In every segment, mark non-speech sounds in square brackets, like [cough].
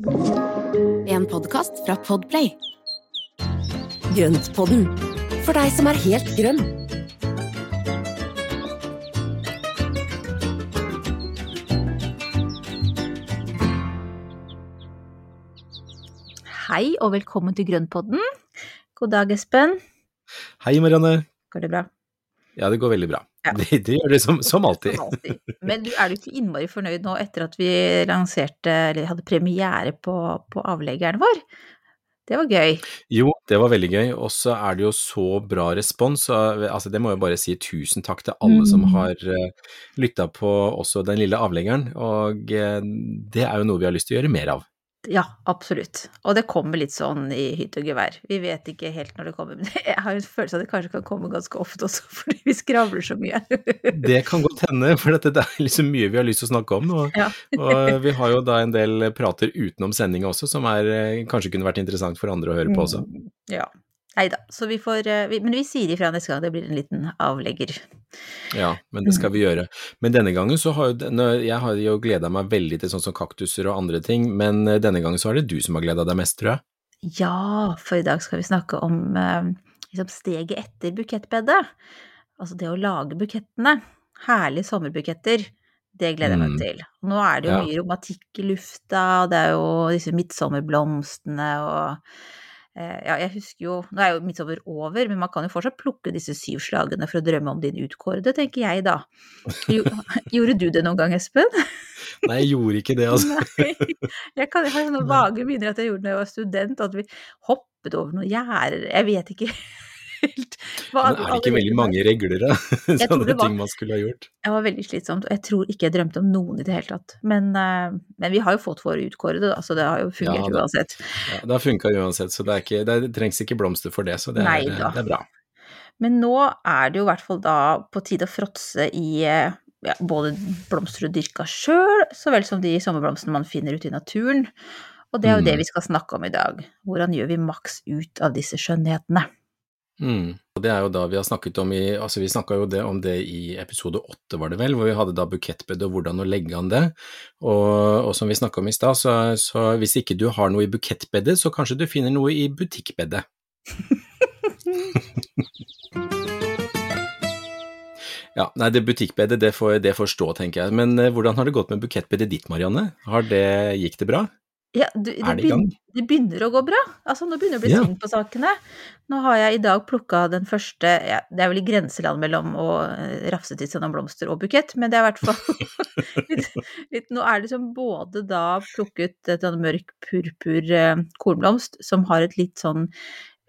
En podkast fra Podplay. Grøntpodden, for deg som er helt grønn. Hei og velkommen til Grønnpodden. God dag, Espen. Hei, Marianne. Går det bra? Ja, det går veldig bra. Ja. Det, det gjør det som, som alltid. Som alltid. [laughs] Men du, er du ikke innmari fornøyd nå etter at vi lanserte, eller hadde premiere på, på avleggeren vår? Det var gøy. Jo, det var veldig gøy, og så er det jo så bra respons. Altså, det må jeg bare si tusen takk til alle som Mm. har uh, lytta på også den lille avleggeren, og uh, det er jo noe vi har lyst til å gjøre mer av. Ja, absolutt. Og det kommer litt sånn i hytt og gevær. Vi vet ikke helt når det kommer, men [laughs] jeg har en følelse av at det kanskje kan komme ganske ofte også, [laughs] fordi vi skravler så mye. [laughs] Det kan godt hende, for dette, det er liksom mye vi har lyst til å snakke om. Og, Ja. og vi har jo da en del prater utenom sendinga også, som er, eh, kanskje kunne vært interessant for andre å høre på også. Mm, Ja. Nei da, så vi får eh, vi, Men vi sier ifra neste gang det blir en liten avlegger. Ja, men det skal vi gjøre. Men denne gangen så har jo Jeg har jo gleda meg veldig til sånn som kaktuser og andre ting, men eh, denne gangen så er det du som har gleda deg mest, tror jeg. Ja, for i dag skal vi snakke om eh, liksom steget etter bukettbedet. Altså det å lage bukettene. Herlige sommerbuketter. Det gleder jeg meg Mm. til. Nå er det jo Ja. mye romantikk i lufta, og det er jo disse midtsommerblomstene og Ja, jeg husker jo Nå er jo midtsommer over, men man kan jo fortsatt plukke disse syv slagene for å drømme om din utkårede, tenker jeg da. [laughs] Jo, gjorde du det noen gang, Espen? Nei, jeg gjorde ikke det, altså. [laughs] Nei. Jeg, kan, har sånne vage minner at jeg gjorde det da jeg var student, at vi hoppet over noen gjerder Jeg vet ikke helt [laughs] hva Men er det ikke veldig mange regler, da? [laughs] Sånne var- ting man skulle ha gjort. Det var veldig slitsomt, og jeg tror ikke jeg drømte om noen i det hele tatt. Men, eh, men vi har jo fått våre utkårede, da, så det har jo fungert Ja, det, uansett. Ja, det har funka uansett, så det, ikke, det trengs ikke blomster for det, så det er, Nei det er bra. Men nå er det jo i hvert fall da på tide å fråtse i eh, ja, både blomster du dyrker sjøl, så vel som de sommerblomstene man finner ute i naturen. Og det er jo det Mm. vi skal snakke om i dag. Hvordan gjør vi maks ut av disse skjønnhetene? Mm. Og det er jo da vi har snakket om i Altså, vi snakka jo det, om det i episode åtte, var det vel, hvor vi hadde da bukettbed og hvordan å legge an det. Og, og som vi snakka om i stad, så, så hvis ikke du har noe i bukettbedet, så kanskje du finner noe i butikkbedet. [laughs] Ja, nei, det butikkbedet, det får, det får stå, tenker jeg. Men eh, hvordan har det gått med bukettbedet ditt, Marianne? Har det, gikk det bra? Ja, du, det, Er begynner, det begynner å gå bra. Altså, nå begynner det å bli Ja. sving på sakene. Nå har jeg i dag plukka den første ja, Det er vel i grenseland mellom å eh, rafse til seg noen blomster og bukett, men det er i hvert fall [laughs] litt, litt Nå er det som både da plukket et sånn mørk purpur eh, kornblomst som har et litt sånn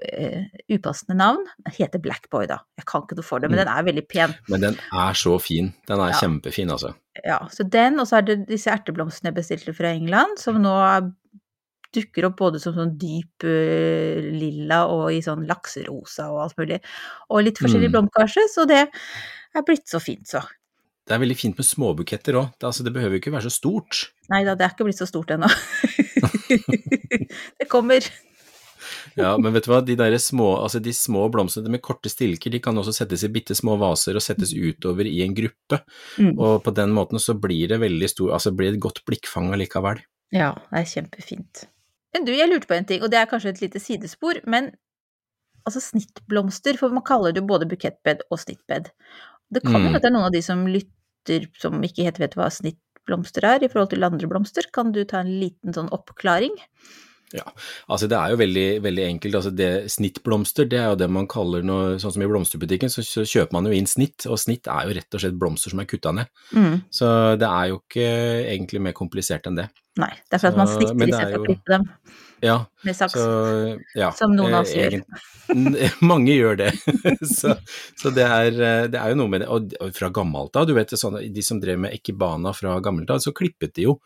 eh, upassende navn. Den heter Blackboy, da. Jeg kan ikke noe for det, men Mm. den er veldig pen. Men den er så fin. Den er Ja. kjempefin, altså. Ja, så den, og så er det disse erteblomstene jeg bestilte fra England, som nå er- dukker opp både som sånn dyp uh, lilla og i sånn lakserosa og alt mulig. Og litt forskjellig Mm. blomkasje, så det er blitt så fint, så. Det er veldig fint med småbuketter òg. Det, altså, det behøver jo ikke være så stort. Nei da, det er ikke blitt så stort ennå. [laughs] det kommer. Ja, men vet du hva, de der små, altså de små blomstene med korte stilker, de kan også settes i bitte små vaser og settes utover i en gruppe. Mm. Og på den måten så blir det veldig stor, altså blir det et godt blikkfang allikevel. Ja, det er kjempefint. Men du, jeg lurte på en ting, og det er kanskje et lite sidespor, men altså snittblomster, for man kaller det jo både bukettbed og snittbed. Det kan jo Mm. at det er noen av de som lytter som ikke helt vet hva snittblomster er i forhold til andre blomster. Kan du ta en liten sånn oppklaring? Altså det er jo veldig, veldig enkelt, altså det snittblomster, det er jo det man kaller noe, sånn som i blomsterbutikken, så, så kjøper man jo inn snitt, og snitt er jo rett og slett blomster som er kutta ned. Mm. Så det er jo ikke egentlig mer komplisert enn det. Nei, det er for at man snitter istedenfor er å klippe dem Ja, med saks. så ja. Som noen av oss eh, gjør. [laughs] Mange gjør det. [laughs] så så det, er, eh, det er jo noe med det. Og fra gammelt av, du vet sånne, de som drev med ekibana fra gammelt av, så klippet de jo.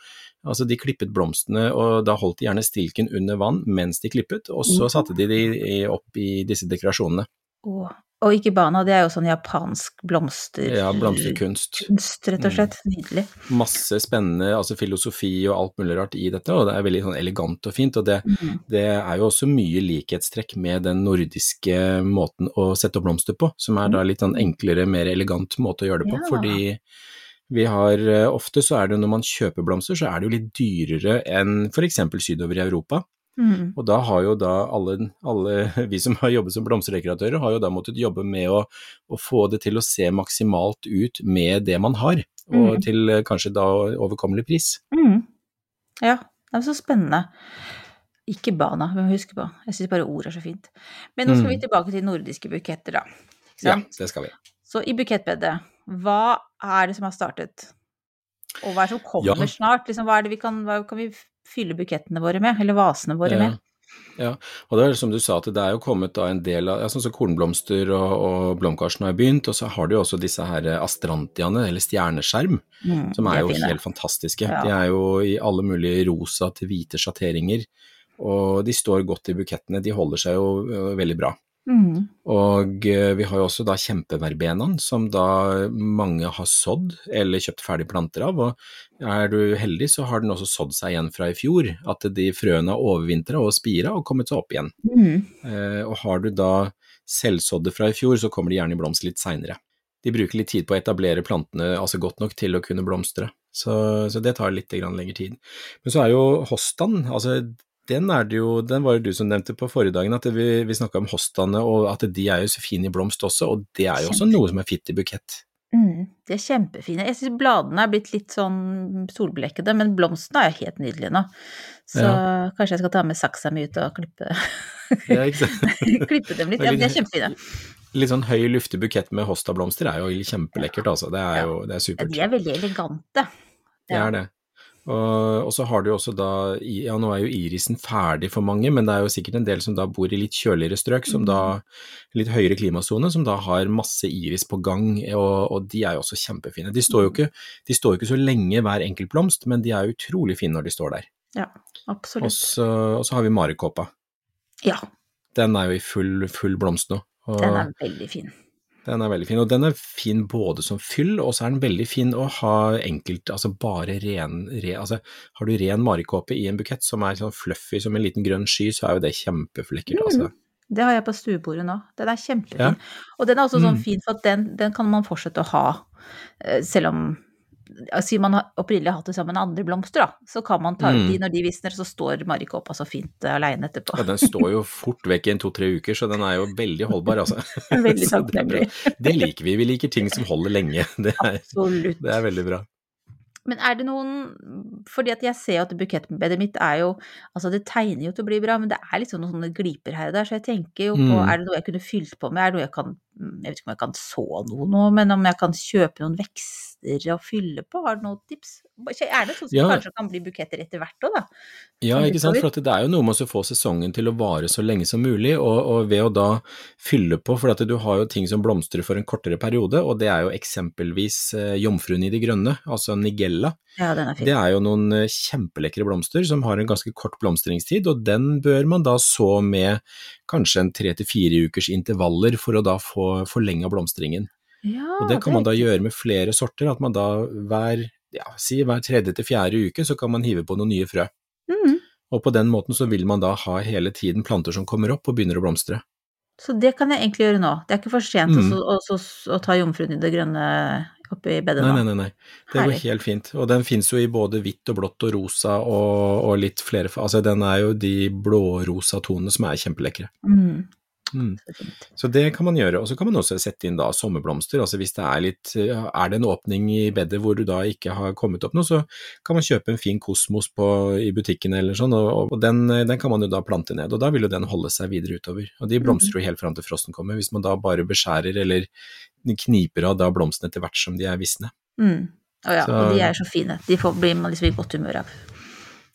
Altså de klippet blomstene, og da holdt de gjerne stilken under vann mens de klippet, og så satte de de opp i disse dekorasjonene. Og, og ikebana, det er jo sånn japansk blomster... Ja, blomsterkunst. Kunst, rett og Mm. slett. Nydelig. Masse spennende altså filosofi og alt mulig rart i dette, og det er veldig sånn elegant og fint. Og det, Mm. det er jo også mye likhetstrekk med den nordiske måten å sette opp blomster på, som er da litt sånn enklere, mer elegant måte å gjøre det på. Ja. Fordi Vi har eh, ofte så er det når man kjøper blomster, så er det jo litt dyrere enn f.eks. sydover i Europa. Mm. Og da har jo da alle, alle [laughs] vi som har jobbet som blomsterdekoratører, har jo da måttet jobbe med å, å få det til å se maksimalt ut med det man har, og Mm. til eh, kanskje da overkommelig pris. Mm. Ja, det er så spennende. Ikke bana, vi må huske på. Jeg syns bare ord er så fint. Men nå skal vi Mm. tilbake til nordiske buketter, da. Ja, det skal vi. Så i bukettbedet, hva er det som har startet? Og hva er det som kommer Ja. snart? Liksom, hva, det vi kan, hva kan vi fylle bukettene våre med? Eller vasene våre med? Ja, og det er som du sa, at det er jo kommet da en del av ja, sånn som kornblomster og, og blomkarsen har begynt, og så har du jo også disse her astrantiaene, eller stjerneskjerm, Mm, som er, er jo fine. helt fantastiske. Ja. De er jo i alle mulige rosa til hvite sjatteringer, og de står godt i bukettene. De holder seg jo veldig bra. Mm. Og eh, vi har jo også da kjempeverbenaen, som da mange har sådd eller kjøpt ferdige planter av. Og er du heldig, så har den også sådd seg igjen fra i fjor. At de frøene har overvintra og spira og kommet seg opp igjen. Mm. Eh, og har du da selvsådde fra i fjor, så kommer de gjerne i blomst litt seinere. De bruker litt tid på å etablere plantene altså godt nok til å kunne blomstre, så, så det tar litt lengre tid. Men så er jo hostan, altså den jo, den var jo du som nevnte på forrige dagen, at vi, vi snakka om hostaene og at de er jo så fine i blomst også, og det er jo også noe som er fint i bukett. Mm. De er kjempefine. Jeg syns bladene er blitt litt sånn solblekkede, men blomstene er jo helt nydelige nå. Så kanskje jeg skal ta med saksa mi ut og klippe, [laughs] Ja, [laughs] klippe dem litt. Ja, de er kjempefine. Litt sånn høy, luftig bukett med hostablomster er jo kjempelekkert, altså. Det er jo det er Ja, supert. de er veldig elegante. Det er det. Og, og så har du jo også da Ja, nå er jo irisen ferdig for mange, men det er jo sikkert en del som da bor i litt kjøligere strøk, som da litt høyere klimasone, som da har masse iris på gang, og, og de er jo også kjempefine. De står jo ikke, de står ikke så lenge hver enkelt blomst, men de er utrolig fine når de står der. Ja, Og absolutt. så, og så har vi marekåpa. Ja, Den er jo i full, full blomst nå. Og den er veldig fin. Den er veldig fin, og den er fin både som fyll, og så er den veldig fin å ha enkelt, altså bare ren, re, altså har du ren marikåpe i en bukett som er sånn fluffy som en liten grønn sky, så er jo det kjempeflekkert, altså. Det har jeg på stuebordet nå. Den er kjempefin. Ja. Og den er også sånn Mm. fin, for at den, den kan man fortsette å ha, eh, selv om Siden man opprinnelig har hatt det sammen med andre blomster, da, så kan man ta ut Mm. de når de visner, så står marikåpa så fint alene aleine etterpå. Ja, den står jo fort vekk i en to-tre uker, så den er jo veldig holdbar, altså. [laughs] Veldig [laughs] Så det. Det liker vi, vi liker ting som holder lenge. [laughs] Det er, Absolutt. det er veldig bra. Men er det noen Fordi at jeg ser jo at bukettbedet mitt er jo Altså, det tegner jo til å bli bra, men det er liksom noen sånne gliper her og der, så jeg tenker jo på Mm. Er det noe jeg kunne fylt på med? Er det noe jeg kan Jeg vet ikke om jeg kan så noe nå, men om jeg kan kjøpe noen vekster og fylle på? Har du noen tips? Er det sånn som Ja. kanskje kan bli buketter etter hvert òg, da? Ja, ikke sant, for at det er jo noe med å få sesongen til å vare så lenge som mulig, og, og ved å da fylle på, for at du har jo ting som blomstrer for en kortere periode, og det er jo eksempelvis eh, jomfruen i de grønne, altså nigella. Ja, den er fin. Det er jo noen eh, kjempelekre blomster som har en ganske kort blomstringstid, og den bør man da så med kanskje en tre til fire ukers intervaller for å da få forlenga blomstringen. Ja, Og det kan man da gjøre med flere sorter, at man da hver, ja, si hver tredje til fjerde uke så kan man hive på noen nye frø. Mm. Og på den måten så vil man da ha hele tiden planter som kommer opp og begynner å blomstre. Så det kan jeg egentlig gjøre nå. Det er ikke for sent Mm. å, å å ta jomfruen i det grønne oppi bedet Nei, nå. nei, nei, nei. Det går helt fint. Og den fins jo i både hvitt og blått og rosa og, og litt flere Altså den er jo de blårosa tonene som er kjempelekre. Mm, Mm. så det kan man gjøre. Og så kan man også sette inn da sommerblomster. Altså hvis det er litt Er det en åpning i bedet hvor du da ikke har kommet opp noe, så kan man kjøpe en fin kosmos på, i butikken eller sånn, og, og den, den kan man jo da plante ned. Og da vil jo den holde seg videre utover. Og de blomstrer jo helt fram til frosten kommer. Hvis man da bare beskjærer eller kniper av da blomstene etter hvert som de er visne. Mm. Å ja, Så- og de er så fine. De får, blir man liksom i godt humør av.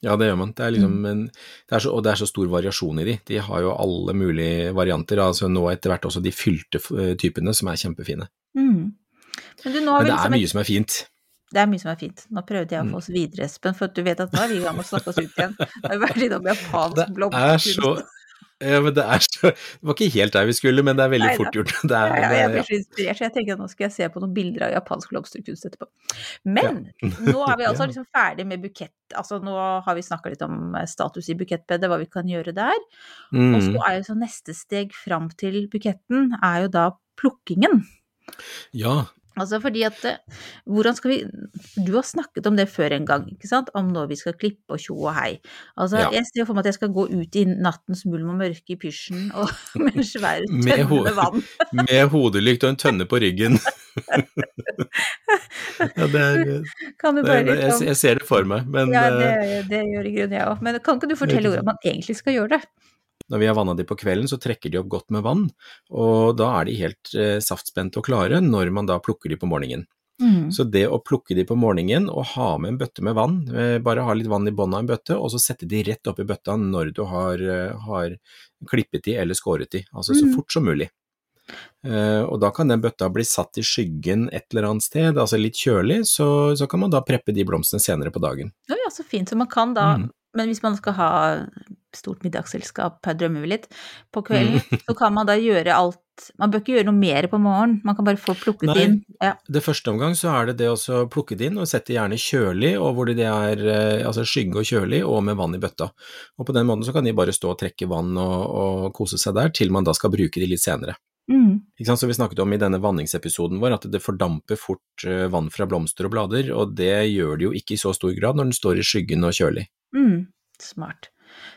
Ja, det gjør man. Det er liksom en, det er så, og det er så stor variasjon i de. De har jo alle mulige varianter. Altså nå etter hvert også de fylte eh, typene som er kjempefine. Mm. Men du, Men det liksom er et- mye som er fint. Det er mye som er fint. Nå prøvde jeg å Mm. få oss videre, Espen, for du vet at nå er vi i gang med å snakke oss ut igjen. Det har vært innom japansk Det er så blomsterkunst. Ja, men det, er så, det var ikke helt der vi skulle, men det er veldig Neida. fort gjort. Det er, ja, jeg blir så inspirert, så jeg tenker at nå skal jeg se på noen bilder av japansk blomsterkunst etterpå. Men nå er vi [laughs] altså liksom ferdig med bukett. Altså nå har vi snakka litt om eh, status i bukettbedet, hva vi kan gjøre der. Og så Mm. er jo så neste steg fram til buketten er jo da plukkingen. ja, Altså fordi at eh, Hvordan skal vi Du har snakket om det før en gang, ikke sant? Om når vi skal klippe og tjo og hei. Altså, Ja. jeg ser for meg at jeg skal gå ut i nattens mulm og mørke i pysjen og [laughs] med en svær Med tønne med vann. [laughs] Med hodelykt og en tønne på ryggen. [laughs] ja, det er, Kan du det bare er, jeg, liksom jeg ser det for meg, men Ja, det, eh, det gjør i grunnen jeg òg. Men kan ikke du fortelle hvordan man egentlig skal gjøre det? Når vi har vanna de på kvelden, så trekker de opp godt med vann, og da er de helt eh, saftspente og klare når man da plukker de på morgenen. Mm. Så det å plukke de på morgenen og ha med en bøtte med vann, eh, bare ha litt vann i bånn av en bøtte, og så sette de rett oppi bøtta når du har, eh, har klippet de eller skåret de, altså så Mm. fort som mulig. Eh, og da kan den bøtta bli satt i skyggen et eller annet sted, altså litt kjølig, så, så kan man da preppe de blomstene senere på dagen. Ja, ja, så fint. Så man kan da Mm. Men hvis man skal ha stort middagsselskap, her drømmer vi litt, på kvelden, Mm. så kan man da gjøre alt Man bør ikke gjøre noe mer på morgenen, man kan bare få plukket Nei. inn. Ja. Det første omgang så er det det å plukke det inn og sette gjerne kjølig, og hvor det er eh, altså skygge og kjølig, og med vann i bøtta. Og på den måten så kan de bare stå og trekke vann og, og kose seg der, til man da skal bruke de litt senere. Mm. Så vi snakket om i denne vanningsepisoden vår at det fordamper fort eh, vann fra blomster og blader, og det gjør det jo ikke i så stor grad når den står i skyggen og kjølig. Mm. Smart.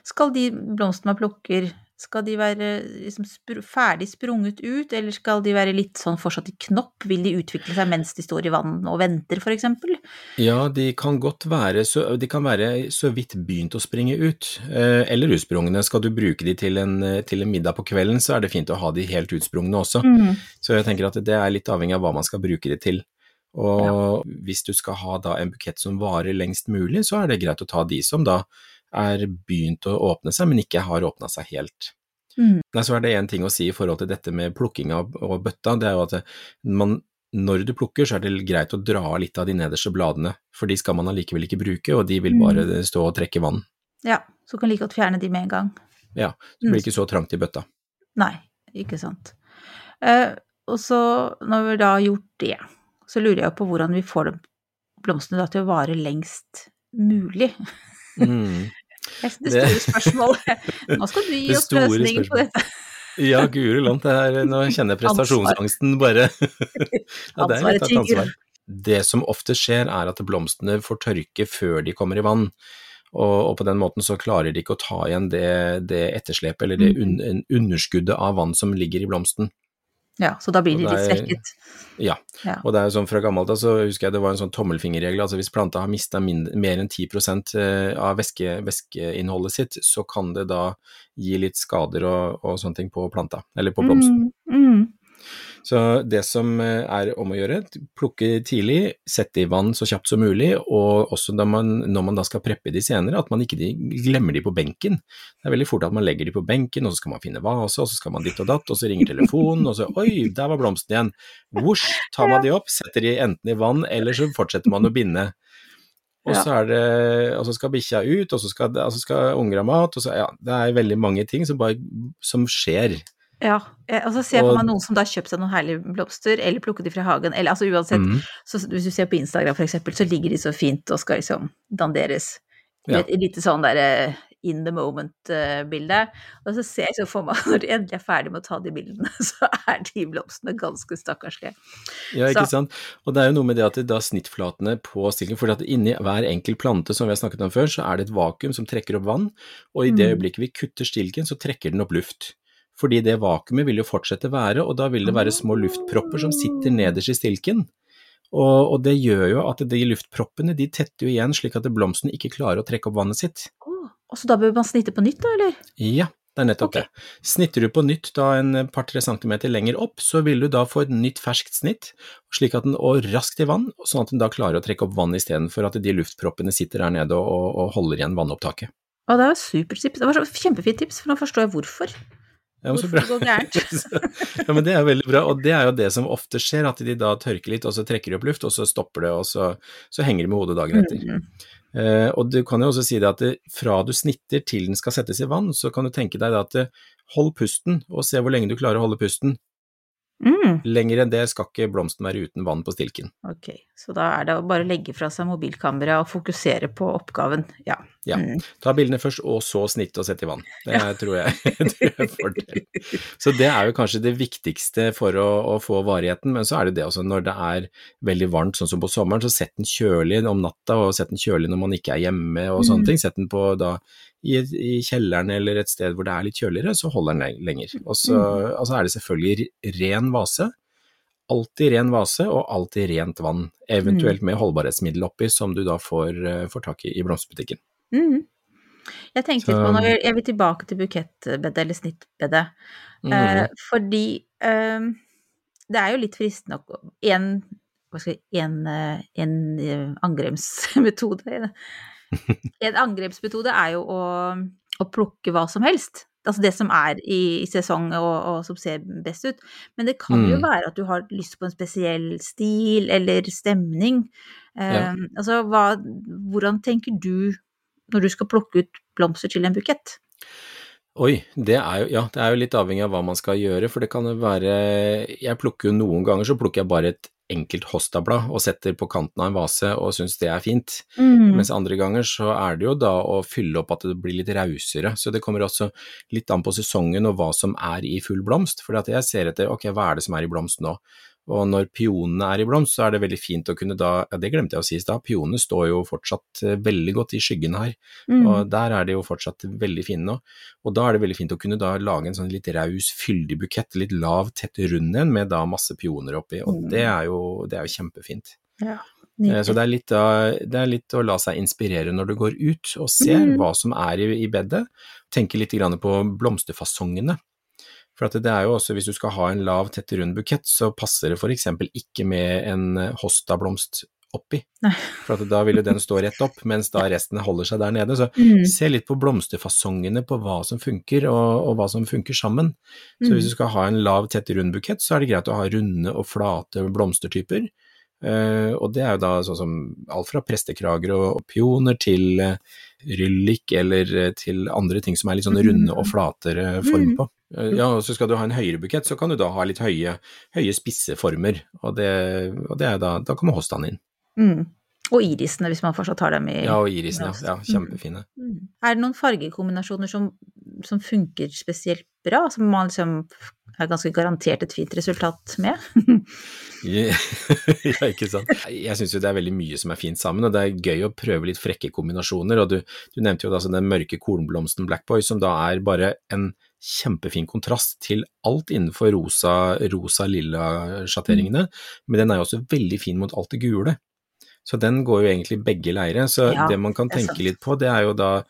Skal de blomstene man plukker, skal de være liksom spr ferdig sprunget ut, eller skal de være litt sånn fortsatt i knopp? Vil de utvikle seg mens de står i vann og venter, for eksempel? Ja, de kan godt være så, de kan være så vidt begynt å springe ut, eh, eller utsprungne. Skal du bruke de til en, til en middag på kvelden, så er det fint å ha de helt utsprungne også. Mm. Så jeg tenker at det er litt avhengig av hva man skal bruke de til. Og hvis du skal ha da en bukett som varer lengst mulig, så er det greit å ta de som da er begynt å åpne seg, men ikke har åpna seg helt. Mm. Nei, så er det én ting å si i forhold til dette med plukking av og bøtta, det er jo at man, når du plukker, så er det greit å dra av litt av de nederste bladene, for de skal man allikevel ikke bruke, og de vil bare stå og trekke vann. Ja, så kan like godt fjerne de med en gang. Ja, så blir det ikke så trangt i bøtta. Nei, ikke sant. Eh, og så, når vi da har gjort det, så lurer jeg på hvordan vi får blomstene til å vare lengst mulig. Mm. Det store spørsmålet. Nå skal du [laughs] gi oss løsningen på dette. Ja, guri land, det nå kjenner jeg prestasjonsangsten bare. [laughs] Ja, det er litt av et [laughs] ansvar. Det som ofte skjer er at blomstene får tørke før de kommer i vann, og, og på den måten så klarer de ikke å ta igjen det, det etterslepet eller det un, underskuddet av vann som ligger i blomsten. Ja, så da blir de Og litt er- svekket. Ja, Ja. og det er jo sånn fra gammelt av så husker jeg det var en sånn tommelfingerregel, altså hvis planta har mista mer enn 10 eh, av væske, væskeinnholdet sitt, så kan det da gi litt skader og, og sånne ting på planta, eller på blomsten. Mm, mm. Så det som eh, er om å gjøre, plukke tidlig, sette i vann så kjapt som mulig, og også da man, når man da skal preppe de senere, at man ikke de, glemmer de på benken. Det er veldig fort at man legger de på benken, og så skal man finne vase, og så skal man ditt og datt, og så ringer telefonen, og så oi, der var blomsten igjen. Vosj, tar man de opp, setter de enten i vann, eller så fortsetter man å binde. Og så er det, og så skal bikkja ut, og så skal, og så skal unger ha mat, og så ja, det er veldig mange ting som bare som skjer. Ja, eh, og så ser jeg for meg noen som da har kjøpt seg noen herlige blomster, eller plukket de fra hagen, eller altså uansett, Mm. så hvis du ser på Instagram for eksempel, så ligger de så fint og skal liksom danderes. Ja. Et lite sånn derre in the moment-bilde. Og så ser jeg så for meg, [laughs] når de endelig er ferdig med å ta de bildene, [laughs] så er de blomstene ganske stakkarslige. Ja, ikke Så- sant. Og det er jo noe med det at det da snittflatene på stilken, for inni hver enkelt plante som vi har snakket om før, så er det et vakuum som trekker opp vann, og i det Mm. øyeblikket vi kutter stilken, så trekker den opp luft. Fordi det vakuumet vil jo fortsette være, og da vil det være små luftpropper som sitter nederst i stilken. Og, og det gjør jo at de luftproppene de tetter jo igjen slik at blomsten ikke klarer å trekke opp vannet sitt. Oh, Og så da bør man snitte på nytt, da, eller? Ja, det er nettopp okay. det. Snitter du på nytt da en par-tre centimeter lenger opp, så vil du da få et nytt ferskt snitt, slik at den og raskt i vann, sånn at den da klarer å trekke opp vann istedenfor at de luftproppene sitter der nede og, og holder igjen vannopptaket. Å, det var supertips. Det var så kjempefint tips, for nå forstår jeg hvorfor. Ja, bra. det går gærent. [laughs] ja, men det er veldig bra, og det er jo det som ofte skjer, at de da tørker litt, og så trekker de opp luft, og så stopper det, og så, så henger de med hodet dagen etter. Mm. Eh, og du kan jo også si det at det, fra du snitter til den skal settes i vann, så kan du tenke deg at det, hold pusten, og se hvor lenge du klarer å holde pusten. Mm, Lenger enn det skal ikke blomsten være uten vann på stilken. ok, så da er det å bare legge fra seg mobilkamera og fokusere på oppgaven, ja. Ja. Mm. Ta bildene først, og så snitte og sette i vann. Det [laughs] tror jeg, [laughs] tror jeg fordel. Så det er jo kanskje det viktigste for å, å få varigheten, men så er det det også når det er veldig varmt, sånn som på sommeren, så sett den kjølig om natta, og sett den kjølig når man ikke er hjemme og sånne Mm. ting. Sett den på da i, i kjelleren eller et sted hvor det er litt kjøligere, så holder den lenger. Og så Mm. altså er det selvfølgelig ren vase. Alltid ren vase og alltid rent vann, eventuelt Mm. med holdbarhetsmiddel oppi, som du da får, eh, får tak i i blomsterbutikken. Mhm. Jeg tenkte litt på når Jeg vil tilbake til bukettbedet, eller snittbedet. Eh, Mhm. fordi eh, det er jo litt fristende å En, jeg, en, eh, en eh, angrepsmetode [laughs] En angrepsmetode er jo å, å plukke hva som helst. Altså det som er i, i sesong og, og som ser best ut. Men det kan jo Mm. være at du har lyst på en spesiell stil eller stemning. Eh, Ja. Altså hva Hvordan tenker du når du skal plukke ut blomster til en bukett? Oi, det er jo, ja, det er jo litt avhengig av hva man skal gjøre, for det kan jo være Jeg plukker jo noen ganger så plukker jeg bare et enkelt hostablad og setter på kanten av en vase og syns det er fint. Mm. Mens andre ganger så er det jo da å fylle opp at det blir litt rausere. Så det kommer også litt an på sesongen og hva som er i full blomst. For jeg ser etter ok, hva er det som er i blomst nå? Og når pionene er i blomst, så er det veldig fint å kunne da Ja, det glemte jeg å si i stad, pionene står jo fortsatt eh, veldig godt i skyggen her. Mm. Og der er de jo fortsatt veldig fine nå. Og da er det veldig fint å kunne da lage en sånn litt raus, fyldig bukett, litt lav, tett rund en, med da masse pioner oppi. Og Mm. det er jo, det er jo kjempefint. Ja, Eh, Så det er, litt, det er litt å la seg inspirere når du går ut og ser Mm. hva som er i, i bedet. Tenke litt på blomsterfasongene. For at det er jo også, hvis du skal ha en lav, tett, rund bukett, så passer det f.eks. ikke med en eh, hostablomst oppi. For at da vil jo den stå rett opp, mens da resten holder seg der nede. Så Mm. se litt på blomsterfasongene på hva som funker, og, og hva som funker sammen. Så Mm. hvis du skal ha en lav, tett, rund bukett, så er det greit å ha runde og flate blomstertyper. Uh, og det er jo da sånn som alt fra prestekrager og, og pioner til uh, ryllik, eller eh, til andre ting som er litt sånn runde og flatere form Mm. på. Eh, ja, og så skal du ha en høyere bukett, så kan du da ha litt høye, høye spisse former, og det, og det da, da kommer hostaen inn. Mm. Og irisene, hvis man fortsatt har dem i Ja, og irisene. ja. ja Mm. kjempefine. Mm. Er det noen fargekombinasjoner som, som funker spesielt bra, som man liksom er ganske garantert et fint resultat med? [laughs] ja, ikke sant. Jeg syns jo det er veldig mye som er fint sammen, og det er gøy å prøve litt frekke kombinasjoner. Og du, du nevnte jo da altså den mørke kornblomsten Blackboy, som da er bare en kjempefin kontrast til alt innenfor rosa, rosa-lilla sjatteringene, men den er jo også veldig fin mot alt det gule. Så den går jo egentlig begge leire. Så Ja, det man kan tenke litt på, det er jo da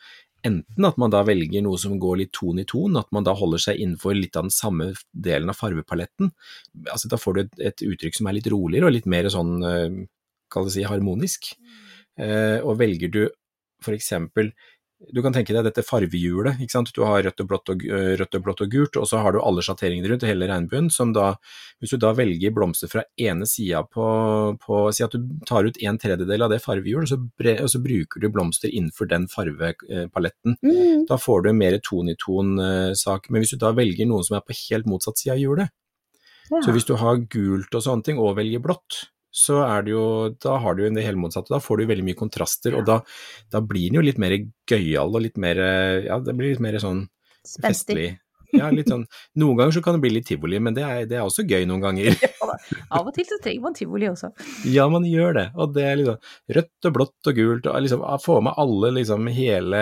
enten at man da velger noe som går litt ton i ton, at man da holder seg innenfor litt av den samme delen av farvepaletten. Altså da får du et, et uttrykk som er litt roligere og litt mer sånn, eh, kall det si, harmonisk. Eh, og velger du for eksempel du kan tenke deg dette farvehjulet, ikke sant. Du har rødt og blått og, eh, rødt og, blått og gult, og så har du alle sjatteringene rundt, hele regnbuen, som da Hvis du da velger blomster fra ene sida på, på Si at du tar ut en tredjedel av det farvehjulet, så bre, og så bruker du blomster innenfor den farvepaletten. Mm. Da får du en mer ton-i-ton-sak. Men hvis du da velger noen som er på helt motsatt side av hjulet, Ja. så hvis du har gult og sånne ting, og velger blått, så er det jo, da har du jo det hele motsatte. Da får du veldig mye kontraster, og da, da blir den jo litt mer gøyal og litt mer Ja, det blir litt mer sånn Spenstig. festlig. Ja, litt sånn Noen ganger så kan det bli litt tivoli, men det er, det er også gøy noen ganger. [laughs] Av og til så trenger man tivoli også. Ja, man gjør det. Og det er liksom rødt og blått og gult, og liksom få med alle liksom hele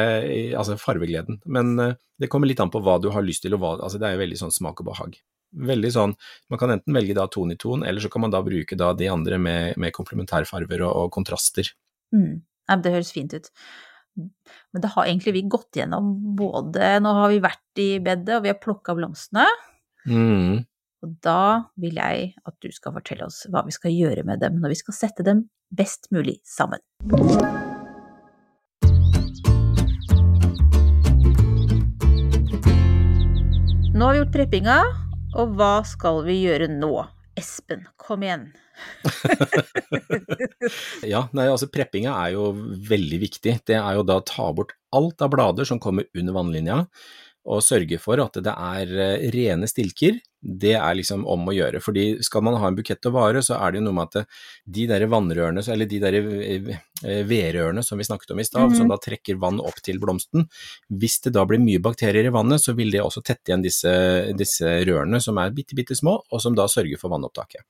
altså farvegleden. Men eh, det kommer litt an på hva du har lyst til, og hva Altså det er jo veldig sånn smak og behag. Veldig sånn Man kan enten velge da ton i ton, eller så kan man da bruke da de andre med, med komplementærfarver og, og kontraster. Mm. Ja, det høres fint ut. Men det har egentlig vi gått gjennom både Nå har vi vært i bedet, og vi har plukka blomstene. Mm. Og da vil jeg at du skal fortelle oss hva vi skal gjøre med dem når vi skal sette dem best mulig sammen. Nå har vi gjort preppinga, og hva skal vi gjøre nå? Espen, kom igjen. [laughs] Ja, nei, altså preppinga er jo veldig viktig. Det er jo da å ta bort alt av blader som kommer under vannlinja, og sørge for at det er eh, rene stilker det er liksom om å gjøre. Fordi skal man ha en bukett å vare, så er det jo noe med at de der vannrørene, eller de der eh, vedrørene som vi snakket om i stad, mm -hmm. som da trekker vann opp til blomsten, hvis det da blir mye bakterier i vannet, så vil det også tette igjen disse, disse rørene som er bitte, bitte små, og som da sørger for vannopptaket.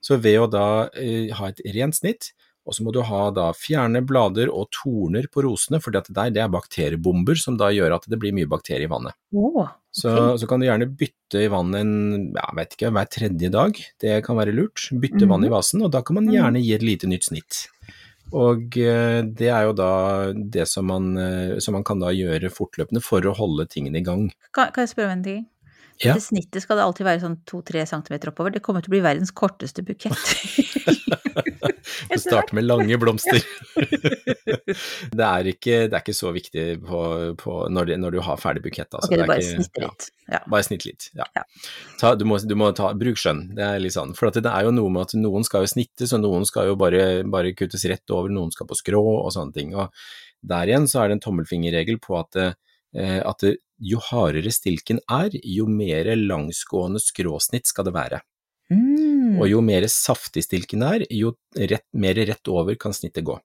Så ved å da eh, ha et rent snitt, og så må du ha da fjerne blader og torner på rosene, for det er bakteriebomber som da gjør at det blir mye bakterier i vannet. Oh, okay. så, så, kan du gjerne bytte i vannet en, ja, vet ikke, hver tredje dag, det kan være lurt. Bytte mm. vann i mhm. vasen, og da kan man gjerne gi et lite nytt snitt. Og eh, det er jo da det som man, eh, som man kan da gjøre fortløpende for å holde tingene i gang. Kan, kan jeg spørre om en ting? Ja. Til snittet skal det alltid være sånn to-tre centimeter oppover. Det kommer til å bli verdens korteste bukett. [laughs] Du starter med lange blomster. [laughs] det, er ikke, det, er ikke, så viktig på, på når, når, du har ferdig bukett. Altså. Ok, du bare snitt litt. Ja. Bare snitt litt, ja. ja. Ta, du, må, du, må, ta, bruk skjønn, det er litt sånn. For det er jo noe med at noen skal jo snittes, og noen skal jo bare, bare kuttes rett over, noen skal på skrå og sånne ting. Og der igjen så er det en tommelfingerregel på at, eh, at jo hardere stilken er, jo mer langsgående skråsnitt skal det være. Mm. Og jo mer saftig stilken er, jo rett, mer rett over kan snittet gå.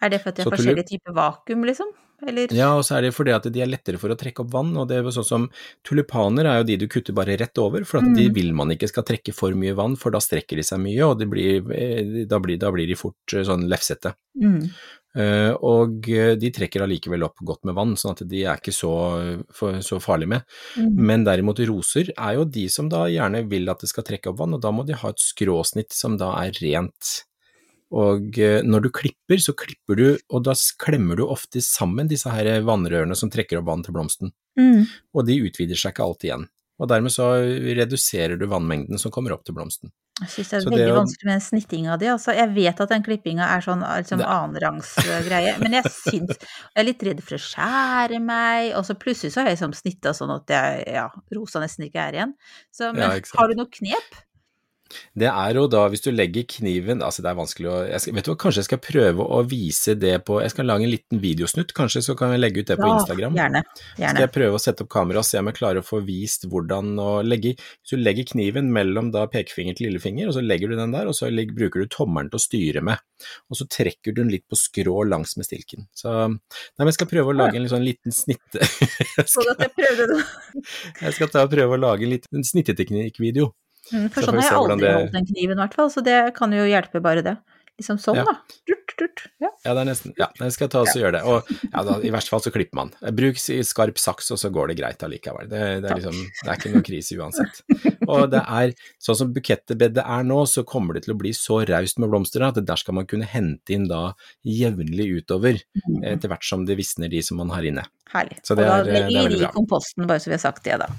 Er det for at det er forskjellige typer vakuum, liksom? Eller? Ja, og så er det fordi at de er lettere for å trekke opp vann, og det er jo sånn som tulipaner er jo de du kutter bare rett over, for at mm. de vil man ikke skal trekke for mye vann, for da strekker de seg mye, og blir, eh, da, blir, da, blir, de fort eh, sånn lefsete. Mm. Uh, og de trekker allikevel opp godt med vann, sånn at de er ikke så, så farlige med. Mm. Men derimot roser er jo de som da gjerne vil at det skal trekke opp vann, og da må de ha et skråsnitt som da er rent. Og uh, når du klipper, så klipper du, og da klemmer du ofte sammen disse her vannrørene som trekker opp vann til blomsten. Mm. Og de utvider seg ikke alltid igjen. Og dermed så reduserer du vannmengden som kommer opp til blomsten. Jeg syns det er så veldig det, vanskelig med snitting av di. Altså, jeg vet at den klippinga er sånn liksom, annenrangsgreie, men jeg syns Jeg er litt redd for å skjære meg, og så plutselig så har jeg liksom snitta sånn at jeg, ja, rosa nesten ikke er igjen. Så, men ja, har du noe knep? Det er jo da, hvis du legger kniven Altså, det er vanskelig å skal, Vet du hva, kanskje jeg skal prøve å vise det på Jeg skal lage en liten videosnutt, kanskje, så kan jeg legge ut det på ja, Instagram. Gjerne, gjerne. Skal jeg prøve å sette opp kamera og se om jeg klarer å få vist hvordan å legge Hvis du legger kniven mellom da pekefinger til lillefinger, og så legger du den der, og så legger, bruker du tommelen til å styre med, og så trekker du den litt på skrå langs med stilken. Så Nei, men jeg skal prøve å lage en sånn liten snitte... [laughs] Jeg skal, [laughs] jeg skal ta og prøve å lage en liten snitteteknikkvideo. Mm, for sånn har jeg aldri det... holdt den kniven, i hvert fall, så det kan jo hjelpe bare det. Liksom sånn, ja. da. Durt, durt. Ja. ja. det er nesten Ja, jeg skal ta og ja. gjøre det. Og ja, da, i verste fall så klipper man. Bruk skarp saks, og så går det greit allikevel. Det, det, er liksom, det er ikke noe krise uansett. Og det er sånn som bukettbedet er nå, så kommer det til å bli så raust med blomster at der skal man kunne hente inn da jevnlig utover, mm. etter hvert som det visner de som man har inne. Herlig. Så det og da er, legger vi i komposten, bare så vi har sagt det, da.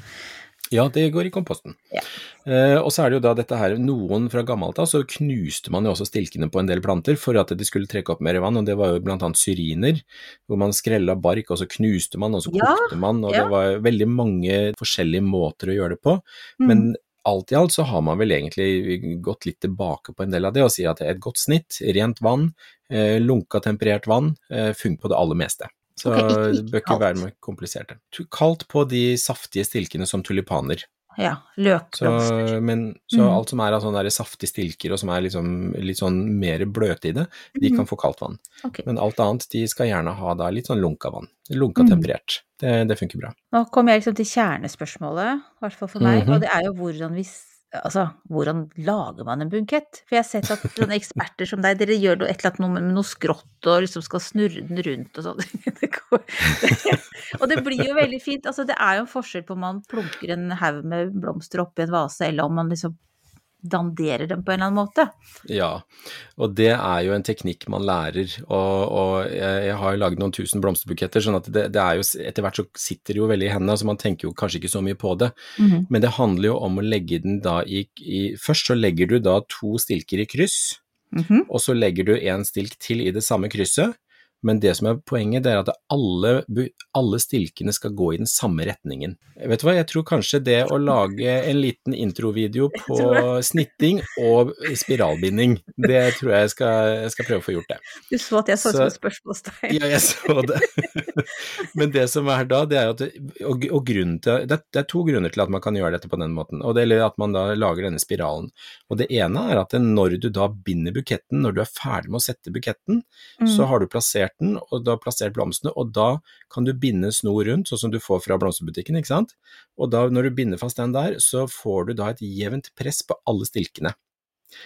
Ja, det går i komposten. Ja. Eh, og så er det jo da dette her, noen fra gammelt av så knuste man jo også stilkene på en del planter for at de skulle trekke opp mer vann, og det var jo blant annet syriner, hvor man skrella bark, og så knuste man, og så ja, kokte man, og ja. det var veldig mange forskjellige måter å gjøre det på. Mm. Men alt i alt så har man vel egentlig gått litt tilbake på en del av det, og sier at det er et godt snitt, rent vann, eh, lunka temperert vann, eh, funker på det aller meste. Så okay, det bør ikke være mer kompliserte. Kaldt på de saftige stilkene som tulipaner. Ja, løkblomster. Så, men, så mm. alt som er av sånne saftige stilker og som er liksom, litt sånn mer bløte i det, de mm. kan få kaldt vann. Okay. Men alt annet, de skal gjerne ha da litt sånn lunka vann. Lunka mm. temperert. Det, det, funker bra. Nå kommer jeg liksom til kjernespørsmålet, i hvert fall for meg, -hmm. og det er jo hvordan vi Altså, hvordan lager man en bunkett? For jeg har sett at sånne eksperter som deg, dere gjør et eller annet med noe skrått og liksom skal snurre den rundt og sånn. [laughs] [laughs] og det blir jo veldig fint. Altså, det er jo en forskjell på om man plunker en haug med blomster oppi en vase, eller om man liksom danderer dem på en eller annen måte. Ja, og det er jo en teknikk man lærer. Og, og jeg, har jo laget noen tusen blomsterbuketter, sånn at det, det, er jo etter hvert så sitter det jo veldig i hendene, så man tenker jo kanskje ikke så mye på det. Mm -hmm. Men det handler jo om å legge den da i, i Først så legger du da to stilker i kryss, mm -hmm. og så legger du en stilk til i det samme krysset. Men det som er poenget, det er at alle, alle stilkene skal gå i den samme retningen. Vet du hva, jeg tror kanskje det å lage en liten introvideo [laughs] på snitting og spiralbinding, det tror jeg skal, jeg skal prøve å få gjort det. Du så at jeg så ut som et spørsmålstegn. Ja, jeg så det. [laughs] Men det som er da, det er at og, og til, det, er to grunner til at man kan gjøre dette på den måten, og det eller at man da lager denne spiralen. Og det ene er at når du da binder buketten, når du er ferdig med å sette buketten, så har du plassert den, og du har plassert blomstene, og da kan du binde snor rundt, sånn som du får fra blomsterbutikken, ikke sant? Og da når du binder fast den der, så får du da et jevnt press på alle stilkene.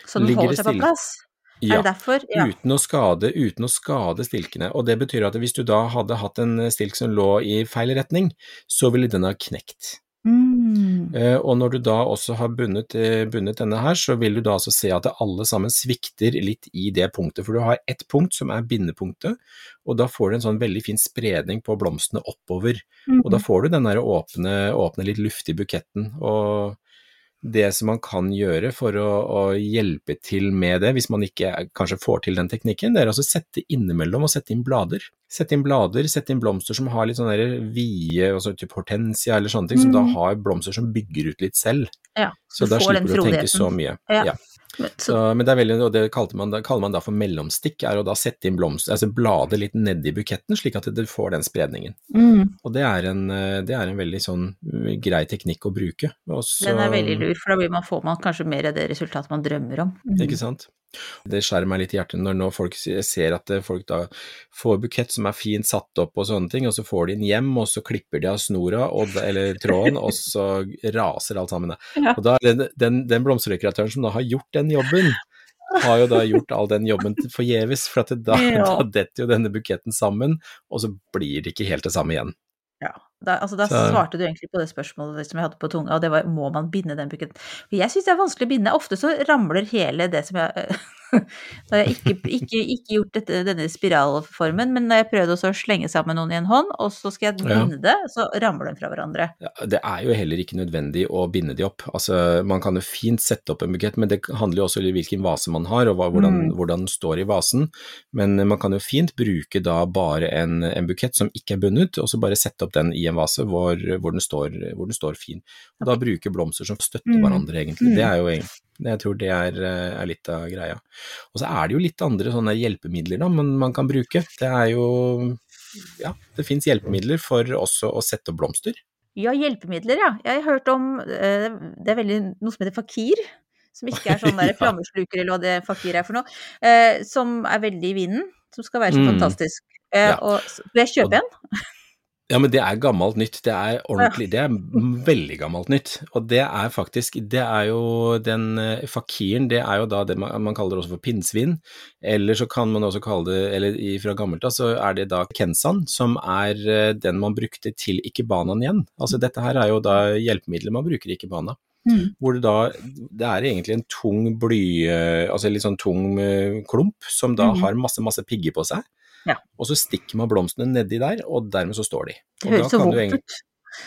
Så den ligger holder seg på plass? Ja. Ja. Uten å, skade, uten å skade stilkene. Og det betyr at hvis du da hadde hatt en stilk som lå i feil retning, så ville den ha knekt. Mm. Eh, og når du da også har bundet, eh, bundet denne her, så vil du da altså se at alle sammen svikter litt i det punktet. For du har ett punkt som er bindepunktet, og da får du en sånn veldig fin spredning på blomstene oppover. Og da får du den der åpne, åpne litt luft i buketten. Og det som man kan gjøre for å, å hjelpe til med det, hvis man ikke kanskje får til den teknikken, det er altså sette innimellom og sette inn blader. Sette inn blader, sette inn blomster som har litt sånne der vide, altså typ hortensia eller sånne ting, som da Mm. har blomster som bygger ut litt selv. Ja, Så da slipper du å tenke så mye. Ja. Ja. Men, så, Så, men det er veldig, og det man, kaller man da for mellomstikk, er å da sette inn blomster, altså blader litt nedi buketten, slik at du får den spredningen. mm, Og det er en, eh, det er en veldig sånn eh, grei teknikk å bruke. Også, den er veldig lur, for da blir man, får man kanskje mer av det resultatet man drømmer om. Mm. Ikke sant? Det skjærer meg litt i hjertet når nå folk ser at eh, folk da får bukett som er fint satt opp og sånne ting, og så får de den hjem, og så klipper de av snora og, eller [laughs] tråden, og så raser alt sammen. Og da den, den, den blomsterdekoratøren som da har gjort den jobben, har jo da gjort all den jobben forgjeves, for at da, Ja. [laughs] da detter jo denne buketten sammen, og så blir det ikke helt det samme igjen. Ja. Da, altså, da svarte du egentlig på det spørsmålet som jeg hadde på tunga, og det var må man binde den buketten? For jeg syns det er vanskelig å binde. Ofte så ramler hele det som jeg [laughs] Da har jeg ikke, ikke, ikke gjort dette, denne spiralformen, men når jeg prøvde også å slenge sammen noen i en hånd, og så skal jeg Ja. binde det, så ramler den fra hverandre. Ja, Det er jo heller ikke nødvendig å binde de opp. Altså, man kan jo fint sette opp en bukett, men det handler jo også om hvilken vase man har, og hva, hvordan, Mm. hvordan den står i vasen. Men man kan jo fint bruke da bare en, en bukett som ikke er bundet, og så bare sette opp den i en vase hvor, hvor, den, står, hvor den står fin. Og da bruke blomster som støtter Mm. hverandre, egentlig. Mm. Det er jo egentlig jeg tror det er, eh, er litt av greia. Og så er det jo litt andre sånne hjelpemidler da, man, man kan bruke. Det er jo Ja, det fins hjelpemidler for også å sette opp blomster. Ja, hjelpemidler, ja. Jeg har hørt om eh, Det er veldig noe som heter fakir. Som ikke er sånn [laughs] der Ja. flammesluker eller hva det fakir er for noe. Eh, som er veldig i vinden. Som skal være så Mm. fantastisk. Eh, Ja. og, vil jeg kjøpe Og- en? Ja, men det er gammelt nytt. Det er ordentlig, det er veldig gammelt nytt. Og det er faktisk, det er jo den eh, fakiren, det er jo da det man, man kaller også for pinnsvin. Eller så kan man også kalle det, eller fra gammelt av, så er det da kensan, som er eh, den man brukte til ikebanaen igjen. Altså dette her er jo da hjelpemiddelet man bruker i ikebana. Mm. Hvor det da, det er egentlig en tung bly, eh, altså litt sånn tung klump, som da mm. har masse, masse pigger på seg. Ja. Og så stikker man blomstene nedi der, og dermed så står de. Det høres så vondt ut.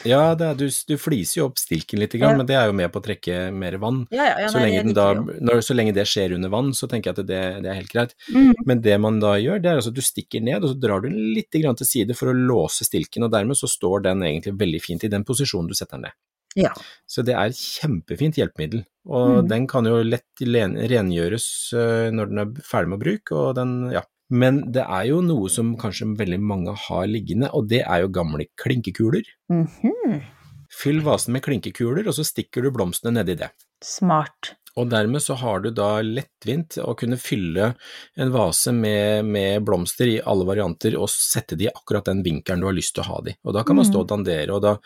Ja, det er, du, du fliser jo opp stilken litt, grann, Ja. men det er jo med på å trekke mer vann. Ja, ja, så, lenge da, når, så lenge det skjer under vann, så tenker jeg at det, det er helt greit. Mm. Men det man da gjør, det er altså at du stikker ned, og så drar du den litt til side for å låse stilken, og dermed så står den egentlig veldig fint i den posisjonen du setter den ned. Ja. Så det er et kjempefint hjelpemiddel, og Mm. den kan jo lett len- rengjøres øh, når den er ferdig med bruk, og den, ja. Men det er jo noe som kanskje veldig mange har liggende, og det er jo gamle klinkekuler. Mhm. Fyll vasen med klinkekuler, og så stikker du blomstene nedi det. Smart. Og dermed så har du da lettvint å kunne fylle en vase med, med blomster i alle varianter og sette de i akkurat den vinkelen du har lyst til å ha de. Og da kan man stå og dandere, og da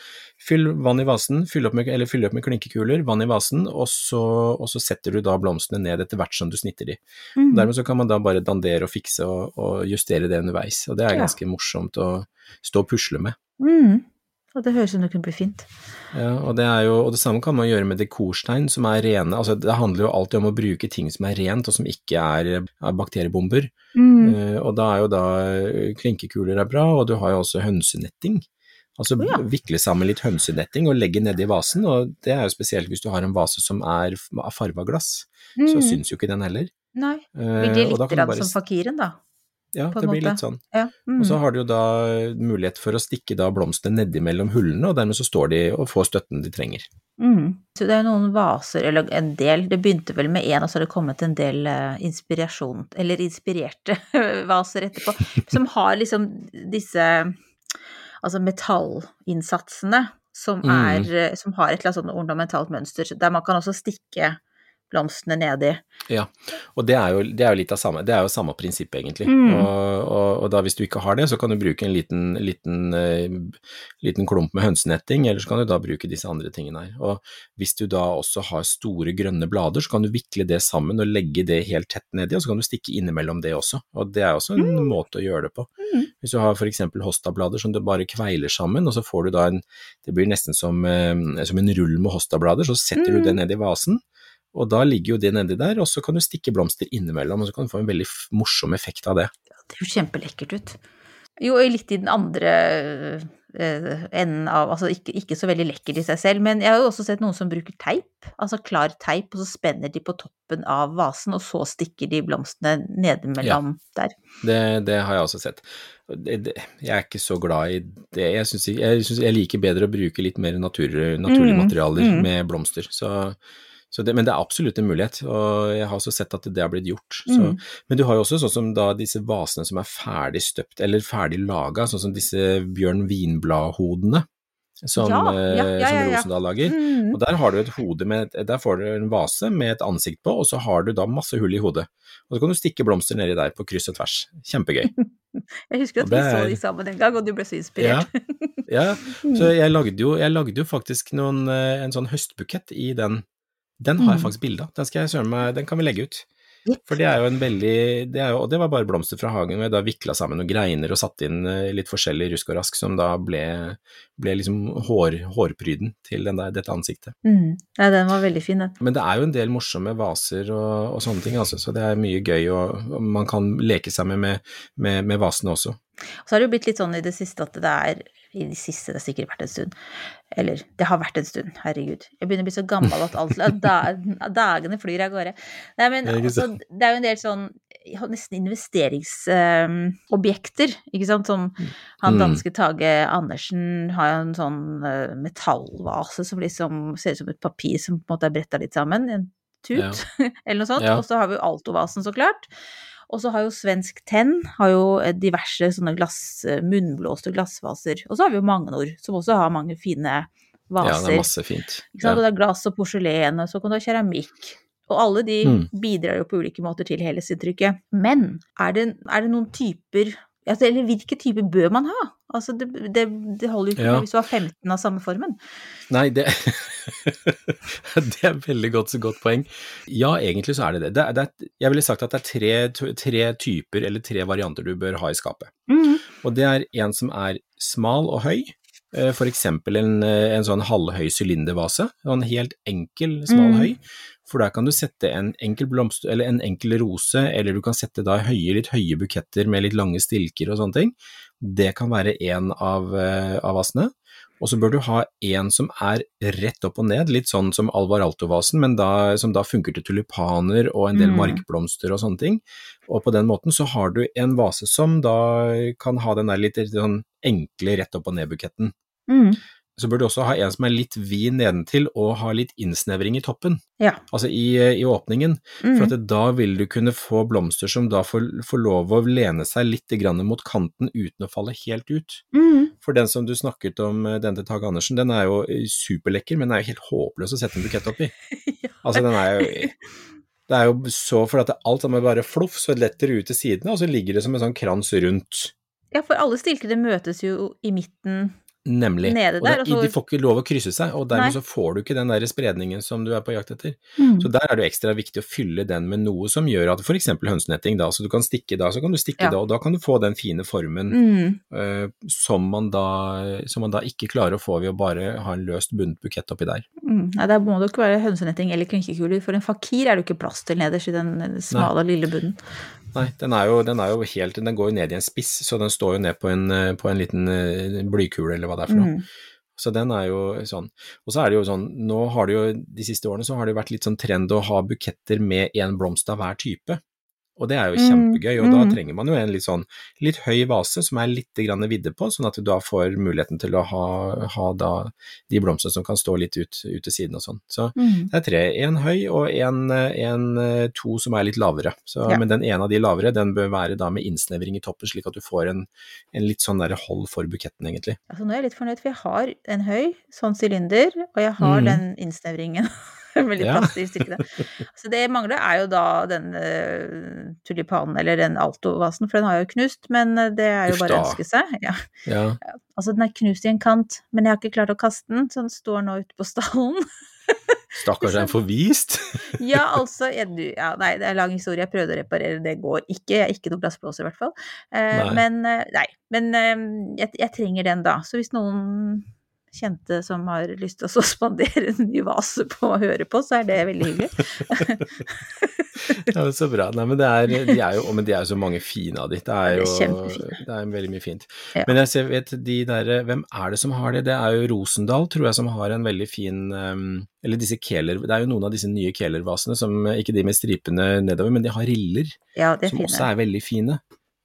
fyll vann i vasen, fyll opp med, eller fyll opp med klinkekuler, vann i vasen, og så, og så setter du da blomstene ned etter hvert som du snitter de. Mm. Dermed så kan man da bare dandere og fikse og, og justere det underveis, og det er Ja. ganske morsomt å stå og pusle med. Mm. Og det høres ut som det kunne bli fint. Ja, og det, er jo, og det samme kan man gjøre med dekorstein som er rene. Altså, det handler jo alltid om å bruke ting som er rent og som ikke er, er bakteriebomber. Mm. Uh, og da er jo da eh, klinkekuler er bra, og du har jo også hønsenetting. Altså oh, ja. vikle sammen litt hønsenetting og legge nedi vasen, og det er jo spesielt hvis du har en vase som er av farva glass, så Mm. syns jo ikke den heller. Nei. Eh, Blir det litt uh, du bare som fakiren, da? Ja, det blir måte. litt sånn. Ja. Mm. Og så har du jo da mulighet for å stikke da blomstene nedimellom hullene, og dermed så står de og får støtten de trenger. Mm. Så det er jo noen vaser, eller en del, det begynte vel med én, og så har det kommet en del eh, inspirasjon, eller inspirerte [laughs] vaser etterpå, som har liksom disse altså metallinnsatsene som Mm. er mm. som har et eller annet sånn ornamentalt mønster, der man kan også stikke blomstene nedi. Ja, og det er jo, det er jo litt av samme, det er jo samme prinsipp egentlig. Mm. Og, og, og da hvis du ikke har det, så kan du bruke en liten, liten, uh, liten klump med hønsenetting, eller så kan du da bruke disse andre tingene her. Og hvis du da også har store grønne blader, så kan du vikle det sammen og legge det helt tett nedi, og så kan du stikke innimellom det også. Og det er også en måte å gjøre det på. Mm. Hvis du har for eksempel hostablader som du bare kveiler sammen, og så får du da en, det blir nesten som, uh, som en rull med hostablader, så setter du det ned i vasen, og da ligger jo det nedi der, og så kan du stikke blomster innimellom, og så kan du få en veldig morsom effekt av det. Det er jo kjempelekkert ut. Jo, litt i den andre eh, enden av Altså ikke, ikke så veldig lekkert i seg selv, men jeg har jo også sett noen som bruker teip, altså klar teip, og så spenner de på toppen av vasen, og så stikker de blomstene nedimellom der. Det, det har jeg også sett. Det, det, jeg er ikke så glad i det. Jeg, synes, jeg, synes jeg liker bedre å bruke litt mer natur, naturlige Mm, materialer mm. med blomster. Så det, men det er absolutt en mulighet, og jeg har også sett at det har blitt gjort. Så, Mm. Men du har jo også sånn som da disse vasene som er ferdig støpt, eller ferdig laga, sånn som disse Bjørn Vinblad-hodene. Som, Ja, ja, eh, ja, som. Rosendal lager. Mm. Og der har du et hode med, der får du en vase med et ansikt på, og så har du da masse hull i hodet. Og så kan du stikke blomster nedi der på kryss og tvers. Kjempegøy. [laughs] Jeg husker at vi så de sammen en gang, og du ble så inspirert. Ja, [laughs] så jeg lagde jo, jeg lagde jo faktisk noen, eh, en sånn høstbukett i den. Den har jeg Mm. faktisk bilde av. Den, skal jeg søren meg, den kan vi legge ut. For det er jo en veldig det er jo, Og det var bare blomster fra hagen, og jeg da vikla sammen noen greiner og satte inn eh, litt forskjellig rusk og rask, som da ble, ble liksom hår, hårpryden til den der, dette ansiktet. Mm. Ja, den var veldig fin, den. Men det er jo en del morsomme vaser og, og sånne ting, altså, så det er mye gøy, og, og man kan leke seg med, med, med, med vasene også. Så har det jo blitt litt sånn i det siste at det er I de siste, det har sikkert vært en stund. Eller, det har vært en stund, herregud. Jeg begynner å bli så gammel at alt, da, dagene flyr av gårde. Nei, men altså, det er jo en del sånn nesten investeringsobjekter, ikke sant. Som han Mm. danske Tage Andersen har jo en sånn eh, metallvase som liksom ser ut som et papir som på en måte er bretta litt sammen. En tut, Ja. [laughs] eller noe sånt. Ja. Og så har vi jo Altovasen, så klart. Og så har jo Svensk Tenn har jo eh, diverse sånne glass, eh, munnblåste glassvaser. Og så har vi jo Magnor, som også har mange fine vaser. Ja, det er masse fint. Ikke sant? Ja. Og det er glass og porselen, og så kan du ha keramikk. Og alle de Mm. bidrar jo på ulike måter til helhetsinntrykket. Men er det, er det noen typer altså, Eller hvilke type bør man ha? Altså, det, det, det holder jo ikke Ja. hvis du har 15 av samme formen. Nei, det, [laughs] det er veldig godt, godt poeng. Ja, egentlig så er det det. det, er, jeg ville sagt at det er tre, tre typer eller tre varianter du bør ha i skapet. Mm. Og det er en som er smal og høy, F.eks. for eksempel en, eh, en sånn halvhøy sylindervase, en helt enkel, smal Mm. høy. For der kan du sette en enkel blomst, eller en enkel rose, eller du kan sette da høye, litt høye buketter med litt lange stilker og sånne ting. Det kan være en av, eh, av vasene. Og så bør du ha en som er rett opp og ned, litt sånn som Alvar Alto-vasen, men da, som da funker til tulipaner og en del Mm. markblomster og sånne ting. Og på den måten så har du en vase som da kan ha den der litt sånn enkle rett opp og ned-buketten. Mm. Så bør du også ha en som er litt vid nedentil og ha litt innsnevring i toppen, Ja. altså i, i åpningen. Mm. For at da vil du kunne få blomster som da får, får lov å lene seg litt grann mot kanten uten å falle helt ut. Mm. For den som du snakket om, eh, den til Tage Andersen, den er jo eh, superlekker, men den er jo helt håpløs å sette en bukett oppi. [laughs] Ja. Altså, den er jo [laughs] Det er jo så for at alt sammen bare fluff, så letter det ut til sidene, og så ligger det som en sånn krans rundt. ja, for alle stilkene møtes jo i midten. Nemlig. Der, og så- de får ikke lov å krysse seg, og Nei. dermed så får du ikke den der spredningen som du er på jakt etter. Mm. Så der er det jo ekstra viktig å fylle den med noe som gjør at f.eks. hønsenetting, da, så du kan stikke da, så kan du stikke Ja. da, og da kan du få den fine formen Mm. uh, som, man da, som man da ikke klarer å få ved å bare ha en løst bundet bukett oppi der. Mm. Nei, der må det ikke være hønsenetting eller klinkekuler. For en fakir er det jo ikke plass til nederst i den smale, lille bunnen. Nei, den er, jo, den er jo helt Den går jo ned i en spiss, så den står jo ned på en, eh, på en liten eh, blykule, eller hva det er for noe. Mm. Så den er jo sånn. Og så er det jo sånn, nå har det jo de siste årene så har det jo vært litt sånn trend å ha buketter med én blomst av hver type. Og det er jo Mm, kjempegøy. Og da mm. trenger man jo en litt sånn litt høy vase som er litt grann vidde på, sånn at du da får muligheten til å ha, ha da de blomstene som kan stå litt ut, ut til siden og sånn. Så Mm. det er tre. En høy og en, en to som er litt lavere. Så, Ja. Men den ene av de lavere, den bør være da med innsnevring i toppen, slik at du får en, en litt sånn derre hold for buketten, egentlig. Altså, nå er jeg litt fornøyd, for jeg har en høy sånn sylinder, og jeg har mm. den innsnevringen [laughs] [laughs] litt Ja. plass i stykkene. Så det mangler er jo da den uh, tulipanen, eller den altovasen, for den har jo knust, men eh, det er jo Uff bare å ønske seg. [laughs] Ja. Ja. Altså, den er knust i en kant, men jeg har ikke klart å kaste den, så den står nå ute på stallen. [laughs] Stakkars er en forvist. Ja, altså du, ja, Nei, det er lang historie. Jeg prøvde å reparere, det går ikke. Jeg er ikke noe glassblåser, i hvert fall. Uh, Nei. men nei. Men uh, jeg, jeg trenger den da. Så hvis noen kjente som har lyst til å [laughs] spandere en ny vase på å høre på, så er det veldig hyggelig. Ja, så bra. Nei, men det er, de er jo, men de er jo så mange fine av ditt. Det er jo det er veldig mye fint. Ja. Men jeg ser, vet de der, hvem er det som har det? Det er jo Rosendal, tror jeg, som har en veldig fin um, Eller disse keler, det er jo noen av disse nye kelervasene som ikke de med stripene nedover, men de har riller, Ja, det som også er veldig fine.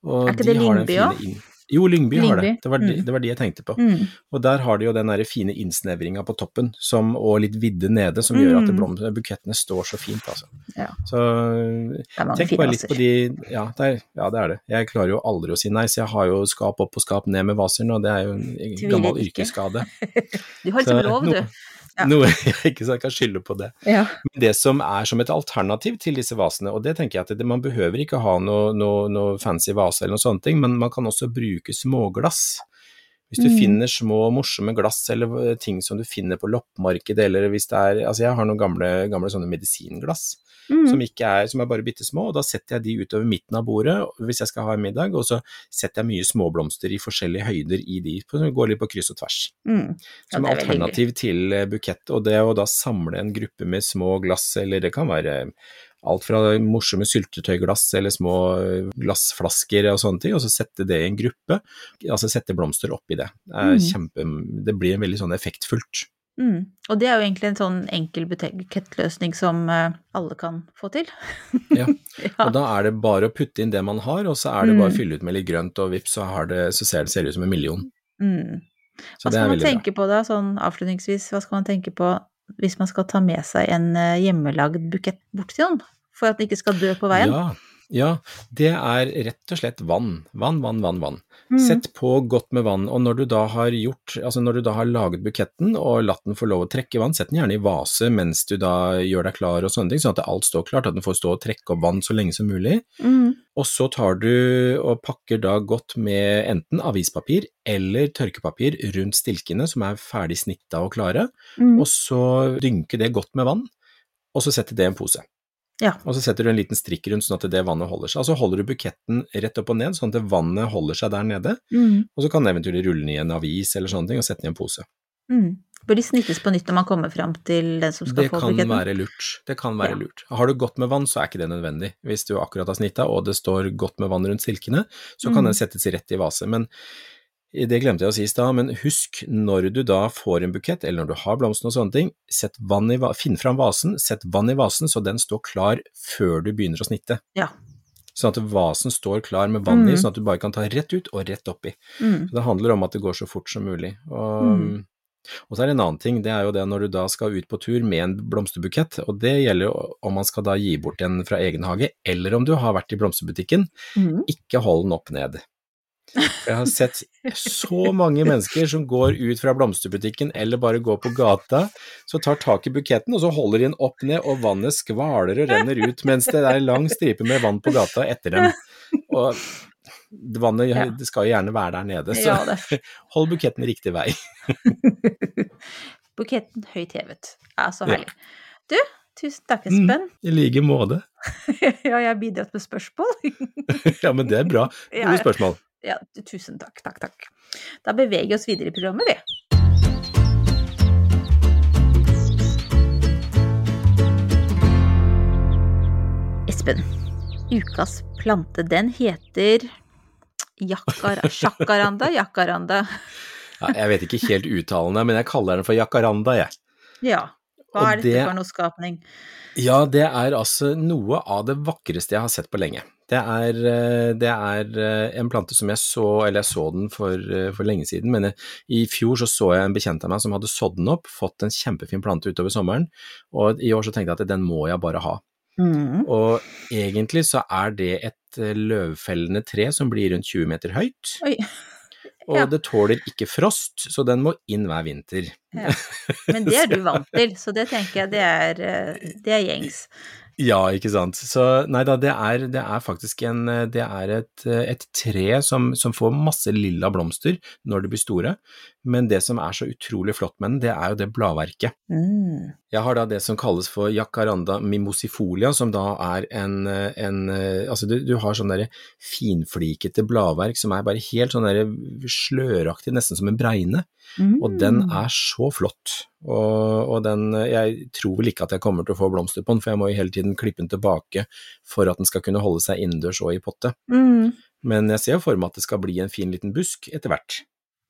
Og Er ikke de det Lindby inn- Jo, Lyngby, har det. Det var, de, mm. det var de jeg tenkte på. Mm. Og der har de jo den der fine innsnevringa på toppen, som, og litt vidde nede, som gjør at Mm. blom, bukettene står så fint, altså. Ja. Så Tenk bare litt vaser. på de ja det, er, ja, det er det. Jeg klarer jo aldri å si nei, så jeg har jo skap opp og skap ned med vaser nå. Det er jo en gammel yrkesskade. [laughs] Du har liksom lov, du. Ja. Noe [laughs] jeg ikke så jeg kan skylde på det. Ja. Men det som er som et alternativ til disse vasene, og det tenker jeg at det, man behøver ikke ha noe, noe, noe fancy vase eller noen sånne ting, men man kan også bruke småglass. Hvis du Mm. finner små morsomme glass eller ting som du finner på loppemarkedet, eller hvis det er Altså jeg har noen gamle, gamle sånne medisinglass Mm. som, ikke er, som er bare bitte små, og da setter jeg de utover midten av bordet hvis jeg skal ha en middag, og så setter jeg mye småblomster i forskjellige høyder i de, som går litt på kryss og tvers. Mm. Ja, Som er alternativ til eh, bukett, og det å da samle en gruppe med små glass, eller det kan være alt fra morsomme syltetøyglass eller små eh, glassflasker og sånne ting, og så sette det i en gruppe, altså sette blomster oppi det. Det, Mm. kjempe, det blir veldig sånn effektfullt. Mm. Og det er jo egentlig en sånn enkel butikkløsning som eh, alle kan få til. [laughs] Ja. Og da er det bare å putte inn det man har, og så er det bare å Mm. fylle ut med litt grønt, og vips, så, har det, så ser det, ser ut som en million. Mm. Hva skal man tenke bra. på da, sånn avslutningsvis, hva skal man tenke på hvis man skal ta med seg en eh, hjemmelagd bukett bort til noen? For at den ikke skal dø på veien? Ja, ja, det er rett og slett vann. Vann, vann, vann, vann. Mm. Sett på godt med vann, og når du da har gjort, altså når du da har laget buketten og latt den få lov å trekke vann, sett den gjerne i vase mens du da gjør deg klar og sånne ting, sånn at alt står klart, at den får stå og trekke opp vann så lenge som mulig. Mm. Og så tar du og pakker da godt med enten avispapir eller tørkepapir rundt stilkene som er ferdig snitta og klare, Mm. og så dynke det godt med vann, og så sette det i en pose. Ja. Og så setter du en liten strikk rundt sånn at det vannet holder seg. Og så holder du buketten rett opp og ned, sånn at vannet holder seg der nede. Mm. Og så kan du eventuelt rulle den i en avis eller sånne ting og sette den i en pose. Mm. Bør de snittes på nytt når man kommer fram til den som skal Det få kan buketten? være lurt. Det kan være Ja. lurt. Har du godt med vann, så er ikke det nødvendig. Hvis du akkurat har snitta og det står godt med vann rundt silkene, så kan Mm. den settes rett i vase. Men det glemte jeg å si i stad, men husk når du da får en bukett, eller når du har blomstene og sånne ting, i, finn fram vasen, sett vann i vasen så den står klar før du begynner å snitte. Ja. Sånn at vasen står klar med vann i, Mm. sånn at du bare kan ta rett ut og rett oppi. Mm. Det handler om at det går så fort som mulig. Og, Mm. og så er det en annen ting, det er jo det når du da skal ut på tur med en blomsterbukett, og det gjelder jo om man skal da gi bort en fra egen hage, eller om du har vært i blomsterbutikken, Mm. ikke hold den opp ned. For Jeg har sett så mange mennesker som går ut fra blomsterbutikken eller bare går på gata, så tar tak i buketten og så holder de den opp ned, og vannet skvaler og renner ut mens det er lang stripe med vann på gata etter dem. Og vannet Ja. det skal jo gjerne være der nede, så Ja, [laughs] hold buketten riktig vei. [laughs] Buketten høyt hevet. Ja, så herlig. Du, tusen takk, Mm. Espen. I like måte. [laughs] ja, jeg har bidratt med spørsmål. Ja, men det er bra. Gode spørsmål. Ja, tusen takk, takk, takk. Da beveger vi oss videre i programmet, vi. Espen, ukas plante, den heter Jakkara, Sjakaranda? Jakaranda. [laughs] Ja, jeg vet ikke helt uttalende, men jeg kaller den for jacaranda, jeg. Ja. Hva er dette det- for noe skapning? Ja, det er altså noe av det vakreste jeg har sett på lenge. Det er, eh, det er eh, en plante som jeg så, eller jeg så den for, eh, for lenge siden, men i fjor så så jeg en bekjent av meg som hadde sådd den opp, fått en kjempefin plante utover sommeren, og i år så tenkte jeg at den må jeg bare ha. Mm. Og egentlig så er det et løvfellende tre som blir rundt 20 meter høyt, Oi. og Ja. det tåler ikke frost, så den må inn hver vinter. Ja. Men det er du vant til, så det tenker jeg det er, det er gjengs. Ja, ikke sant. Så nei da, det er, det er faktisk en Det er et, et tre som, som får masse lilla blomster når de blir store, men det som er så utrolig flott med den, det er jo det bladverket. Mm. Jeg har da det som kalles for jacaranda mimosifolia, som da er en, en Altså du, du har sånn derre finflikete bladverk som er bare helt sånn derre sløraktig, nesten som en bregne. Mm. Og den er så flott. Og, og den Jeg tror vel ikke at jeg kommer til å få blomster på den, for jeg må jo hele tiden klippe den tilbake for at den skal kunne holde seg innendørs og i potte. Mm. Men jeg ser jo for meg at det skal bli en fin liten busk etter hvert.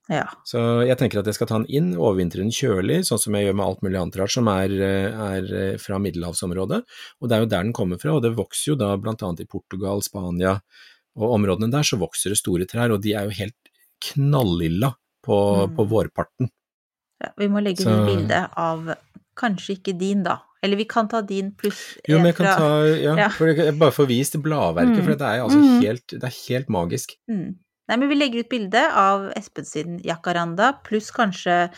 Ja. Så jeg tenker at jeg skal ta den inn, overvintre den kjølig, sånn som jeg gjør med alt mulig annet rart som er, er fra middelhavsområdet. Og det er jo der den kommer fra, og det vokser jo da blant annet i Portugal, Spania og områdene der, så vokser det store trær, og de er jo helt knallilla på, Mm. på vårparten. ja. Vi må legge Så- ut bilde av kanskje ikke din, da. Eller vi kan ta din pluss Jo, men jeg kan fra ta, ja, Ja. for jeg, bare få vist bladverket, Mm. for det er altså Mm. helt, det er helt magisk. mm. Nei, men vi legger ut bilde av Espen sin jacaranda, pluss kanskje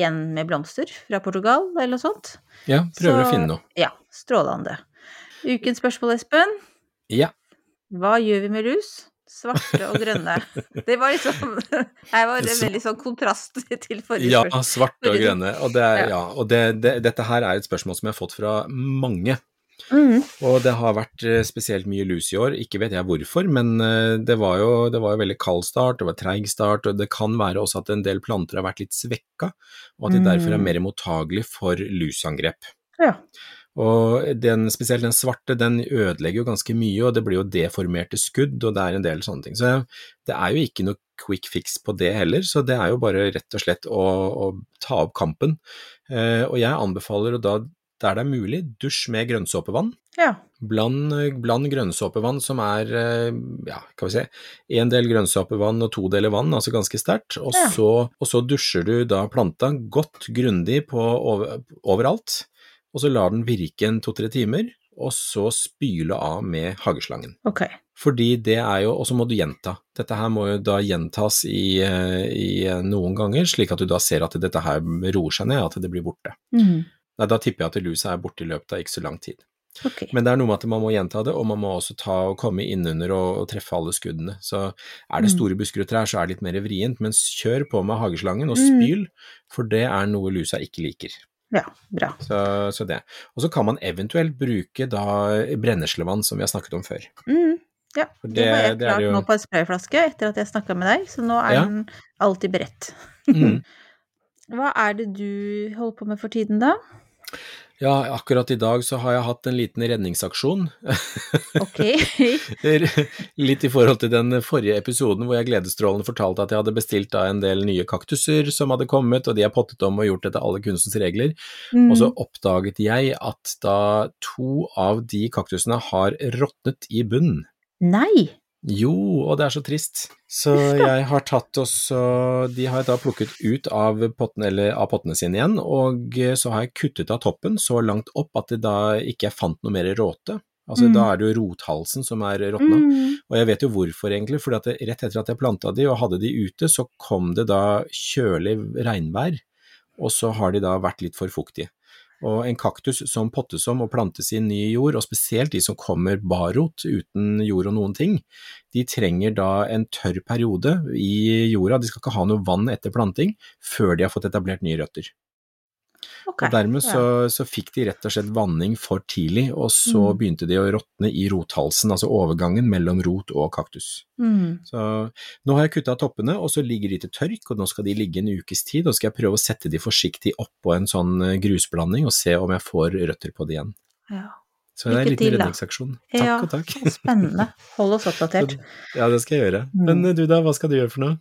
en med blomster fra Portugal, eller noe sånt. Ja, prøver Så- å finne noe. Ja, strålende. Ukens spørsmål, Espen. Ja, Hva gjør vi med lus? Svarte og grønne. [laughs] Det var liksom Her var det veldig sånn kontrast til forrige spørsmål. ja svarte og grønne. Og, det, Ja. ja, og det, det, dette her er et spørsmål som jeg har fått fra mange. Mm. Og det har vært eh, spesielt mye lus i år, ikke vet jeg hvorfor, men eh, det var jo, det var jo veldig kald start, det var treig start, og det kan være også at en del planter har vært litt svekka, og at de derfor er Mm. mer mottagelige for lusangrep. Ja. Og den, spesielt den svarte, den ødelegger jo ganske mye, og det blir jo deformerte skudd, og det er en del sånne ting. Så det er jo ikke noe quick fix på det heller, så det er jo bare rett og slett å, å ta opp kampen. Eh, og jeg anbefaler å da, der det er mulig, dusj med grønnsåpevann. ja. Bland, bland grønnsåpevann som er, eh, ja, kan vi se, en del grønnsåpevann og to deler vann, altså ganske sterkt, og, Ja. så- og så dusjer du da planta godt grundig på over, overalt, og så lar den virke en to-tre timer, og så spyle av med hageslangen. Ok. Fordi det er jo, og så må du gjenta. Dette her må jo da gjentas i, eh, i eh, noen ganger, slik at du da ser at dette her roer seg ned, at det blir borte. Mm. Nei, da tipper jeg at lusa er borte i løpet av ikke så lang tid. Okay. Men det er noe med at man må gjenta det, og man må også ta og komme innunder og, og treffe alle skuddene. Så er det Mm. store busker og trær, så er det litt mer vrient, men kjør på med hageslangen og Mm. spyl, for det er noe lusa ikke liker. Ja, bra. Så, så det. Og så kan man eventuelt bruke da brenneslevann, som vi har snakket om før. Mm. Ja, det, det- var jeg klart jo- nå på en sprayflaske etter at jeg snakka med deg, så nå er Ja. den alltid beredt. Mm. [laughs] Hva er det du holder på med for tiden, da? Ja, akkurat i dag så har jeg hatt en liten redningsaksjon. Ok. [laughs] Litt i forhold til den forrige episoden hvor jeg gledesstrålende fortalte at jeg hadde bestilt en del nye kaktuser som hadde kommet, og de er pottet om og gjort etter alle kunstens regler. Mm. Og så oppdaget jeg at da to av de kaktusene har råtnet i bunnen. Nei! Jo, og det er så trist. Så [laughs] jeg har tatt også De har jeg da plukket ut av pottene, eller av pottene sine igjen, og så har jeg kuttet av toppen så langt opp at det da ikke jeg fant noe mer råte. Altså Mm. da er det jo rothalsen som er råtna. Mm. Og jeg vet jo hvorfor egentlig, for rett etter at jeg planta de og hadde de ute, så kom det da kjølig regnvær, og så har de da vært litt for fuktige. Og en kaktus som pottes om og plantes i ny jord, og spesielt de som kommer barrot uten jord og noen ting, de trenger da en tørr periode i jorda, de skal ikke ha noe vann etter planting før de har fått etablert nye røtter. Ok. Og dermed ja. så, så fikk de rett og slett vanning for tidlig, og så Mm. begynte de å råtne i rothalsen, altså overgangen mellom rot og kaktus. Mm. Så nå har jeg kutta toppene, og så ligger de til tørk, og nå skal de ligge en ukes tid, og skal jeg prøve å sette de forsiktig oppå en sånn eh, grusblanding og se om jeg får røtter på de igjen. Ja. Så det er en liten redningsaksjon. Takk Ja, og takk. Spennende. Hold oss oppdatert. [laughs] Ja, det skal jeg gjøre. Mm. Men eh, du da, hva skal du gjøre for noe?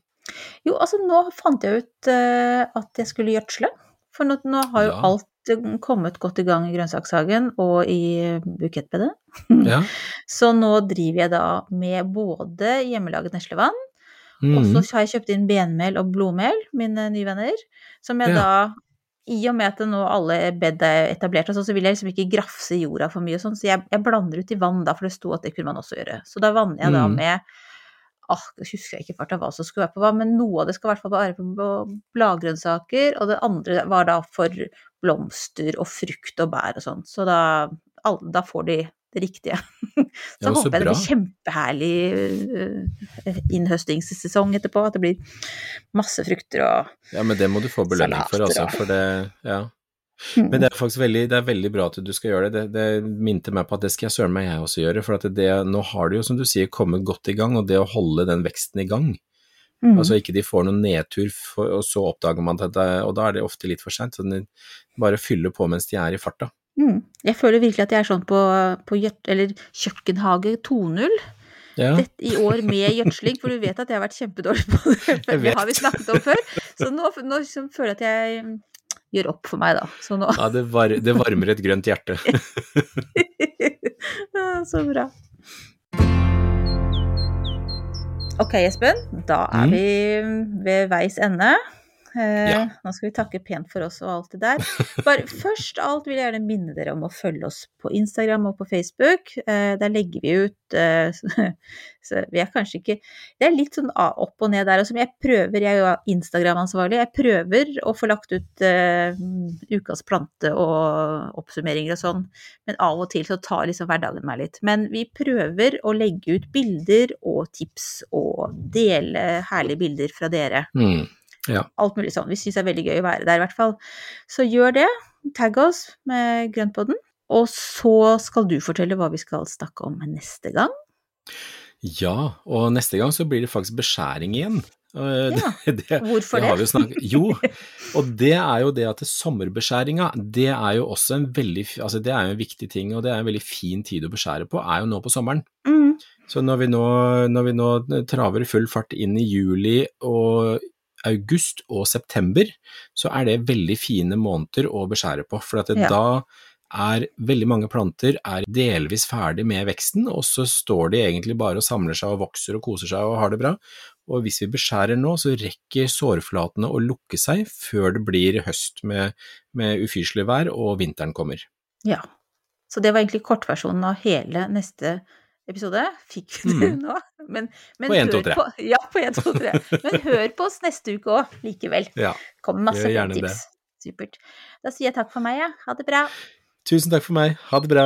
Jo, altså nå fant jeg ut uh, at jeg skulle gjødsle. For nå, nå har jo Ja. alt eh, kommet godt i gang i grønnsakshagen og i bukettbedet. [laughs] Ja. Så nå driver jeg da med både hjemmelaget neslevann, og Mm. så har jeg kjøpt inn benmel og blodmel, mine nye venner, som jeg Ja. da i og med at nå alle bed er etablert, og sånn, så vil jeg liksom ikke grafse jorda for mye og sånn, så jeg, jeg blander ut i vann da, for det sto at det kunne man også gjøre. Så da vanner jeg da Mm. med Åh, jeg husker jeg ikke farta hva som skulle være på hva, men noe av det skal i hvert fall være på bladgrønnsaker, og det andre var da for blomster og frukt og bær og sånn. Så da, da får de det riktige. [laughs] Så Ja, så håper jeg det blir kjempeherlig øh, innhøstingssesong etterpå, at det blir masse frukter og ja, men det må du få belønning for, Salater altså. For det, ja. Mm. Men det er faktisk veldig, det er veldig bra at du skal gjøre det. Det, det minte meg på at det skal jeg søren meg jeg også gjøre. For at det, nå har det jo, som du sier, kommet godt i gang, og det å holde den veksten i gang. Mm. Altså ikke de får noen nedtur, for, og så oppdager man dette, og da er det ofte litt for seint. Så de bare fyller på mens de er i farta. Mm. Jeg føler virkelig at jeg er sånn på, på kjøkkenhage 2.0 Ja. dette i år med gjødsling, for du vet at jeg har vært kjempedårlig på det. Det har vi snakket om før. Så nå, nå liksom føler jeg at jeg gjør opp for meg, da. Så nå Ja, det, var, det varmer et grønt hjerte. [laughs] [laughs] Så bra. Ok, Espen. Da er Mm. vi ved veis ende. Eh, Ja. Nå skal vi takke pent for oss og alt det der. Bare [laughs] først alt vil jeg gjerne minne dere om å følge oss på Instagram og på Facebook. Eh, der legger vi ut eh, [laughs] Så vi er kanskje ikke Det er litt sånn opp og ned der. Og som jeg prøver, jeg er jo Instagram-ansvarlig, jeg prøver å få lagt ut ukas plante og oppsummeringer og sånn. Men av og til så tar liksom hverdagen meg litt. Men vi prøver å legge ut bilder og tips og dele herlige bilder fra dere. Mm. Alt mulig sånn. Vi syns det er veldig gøy å være der, i hvert fall. Så gjør det. Tagg oss med Grøntpodden. Og så skal du fortelle hva vi skal snakke om neste gang. Ja, og neste gang så blir det faktisk beskjæring igjen. Eh, Ja, [laughs] det, det, Hvorfor det har vi det? jo [laughs] og det er jo det at sommerbeskjæringa, det er jo også en veldig Altså det er jo en viktig ting, og det er en veldig fin tid å beskjære på, er jo nå på sommeren. Mm. Så når vi nå, når vi nå traver i full fart inn i juli og august og september, så er det veldig fine måneder å beskjære på. For at det, Ja. da er veldig mange planter er delvis ferdig med veksten, og så står de egentlig bare og samler seg og vokser og koser seg og har det bra. Og hvis vi beskjærer nå, så rekker sårflatene å lukke seg før det blir høst med, med ufyselig vær og vinteren kommer. Ja. Så det var egentlig kortversjonen av hele neste episode. Fikk vi det Mm. [laughs] nå? Men, men På en, to, hør tre. På, [laughs] ja, på 1, 2, 3. Men hør på oss neste uke òg, likevel. Ja, Kommer masse tips. Supert. Da sier jeg takk for meg, jeg. Ja. Ha det bra. tusen takk for meg. Ha det bra.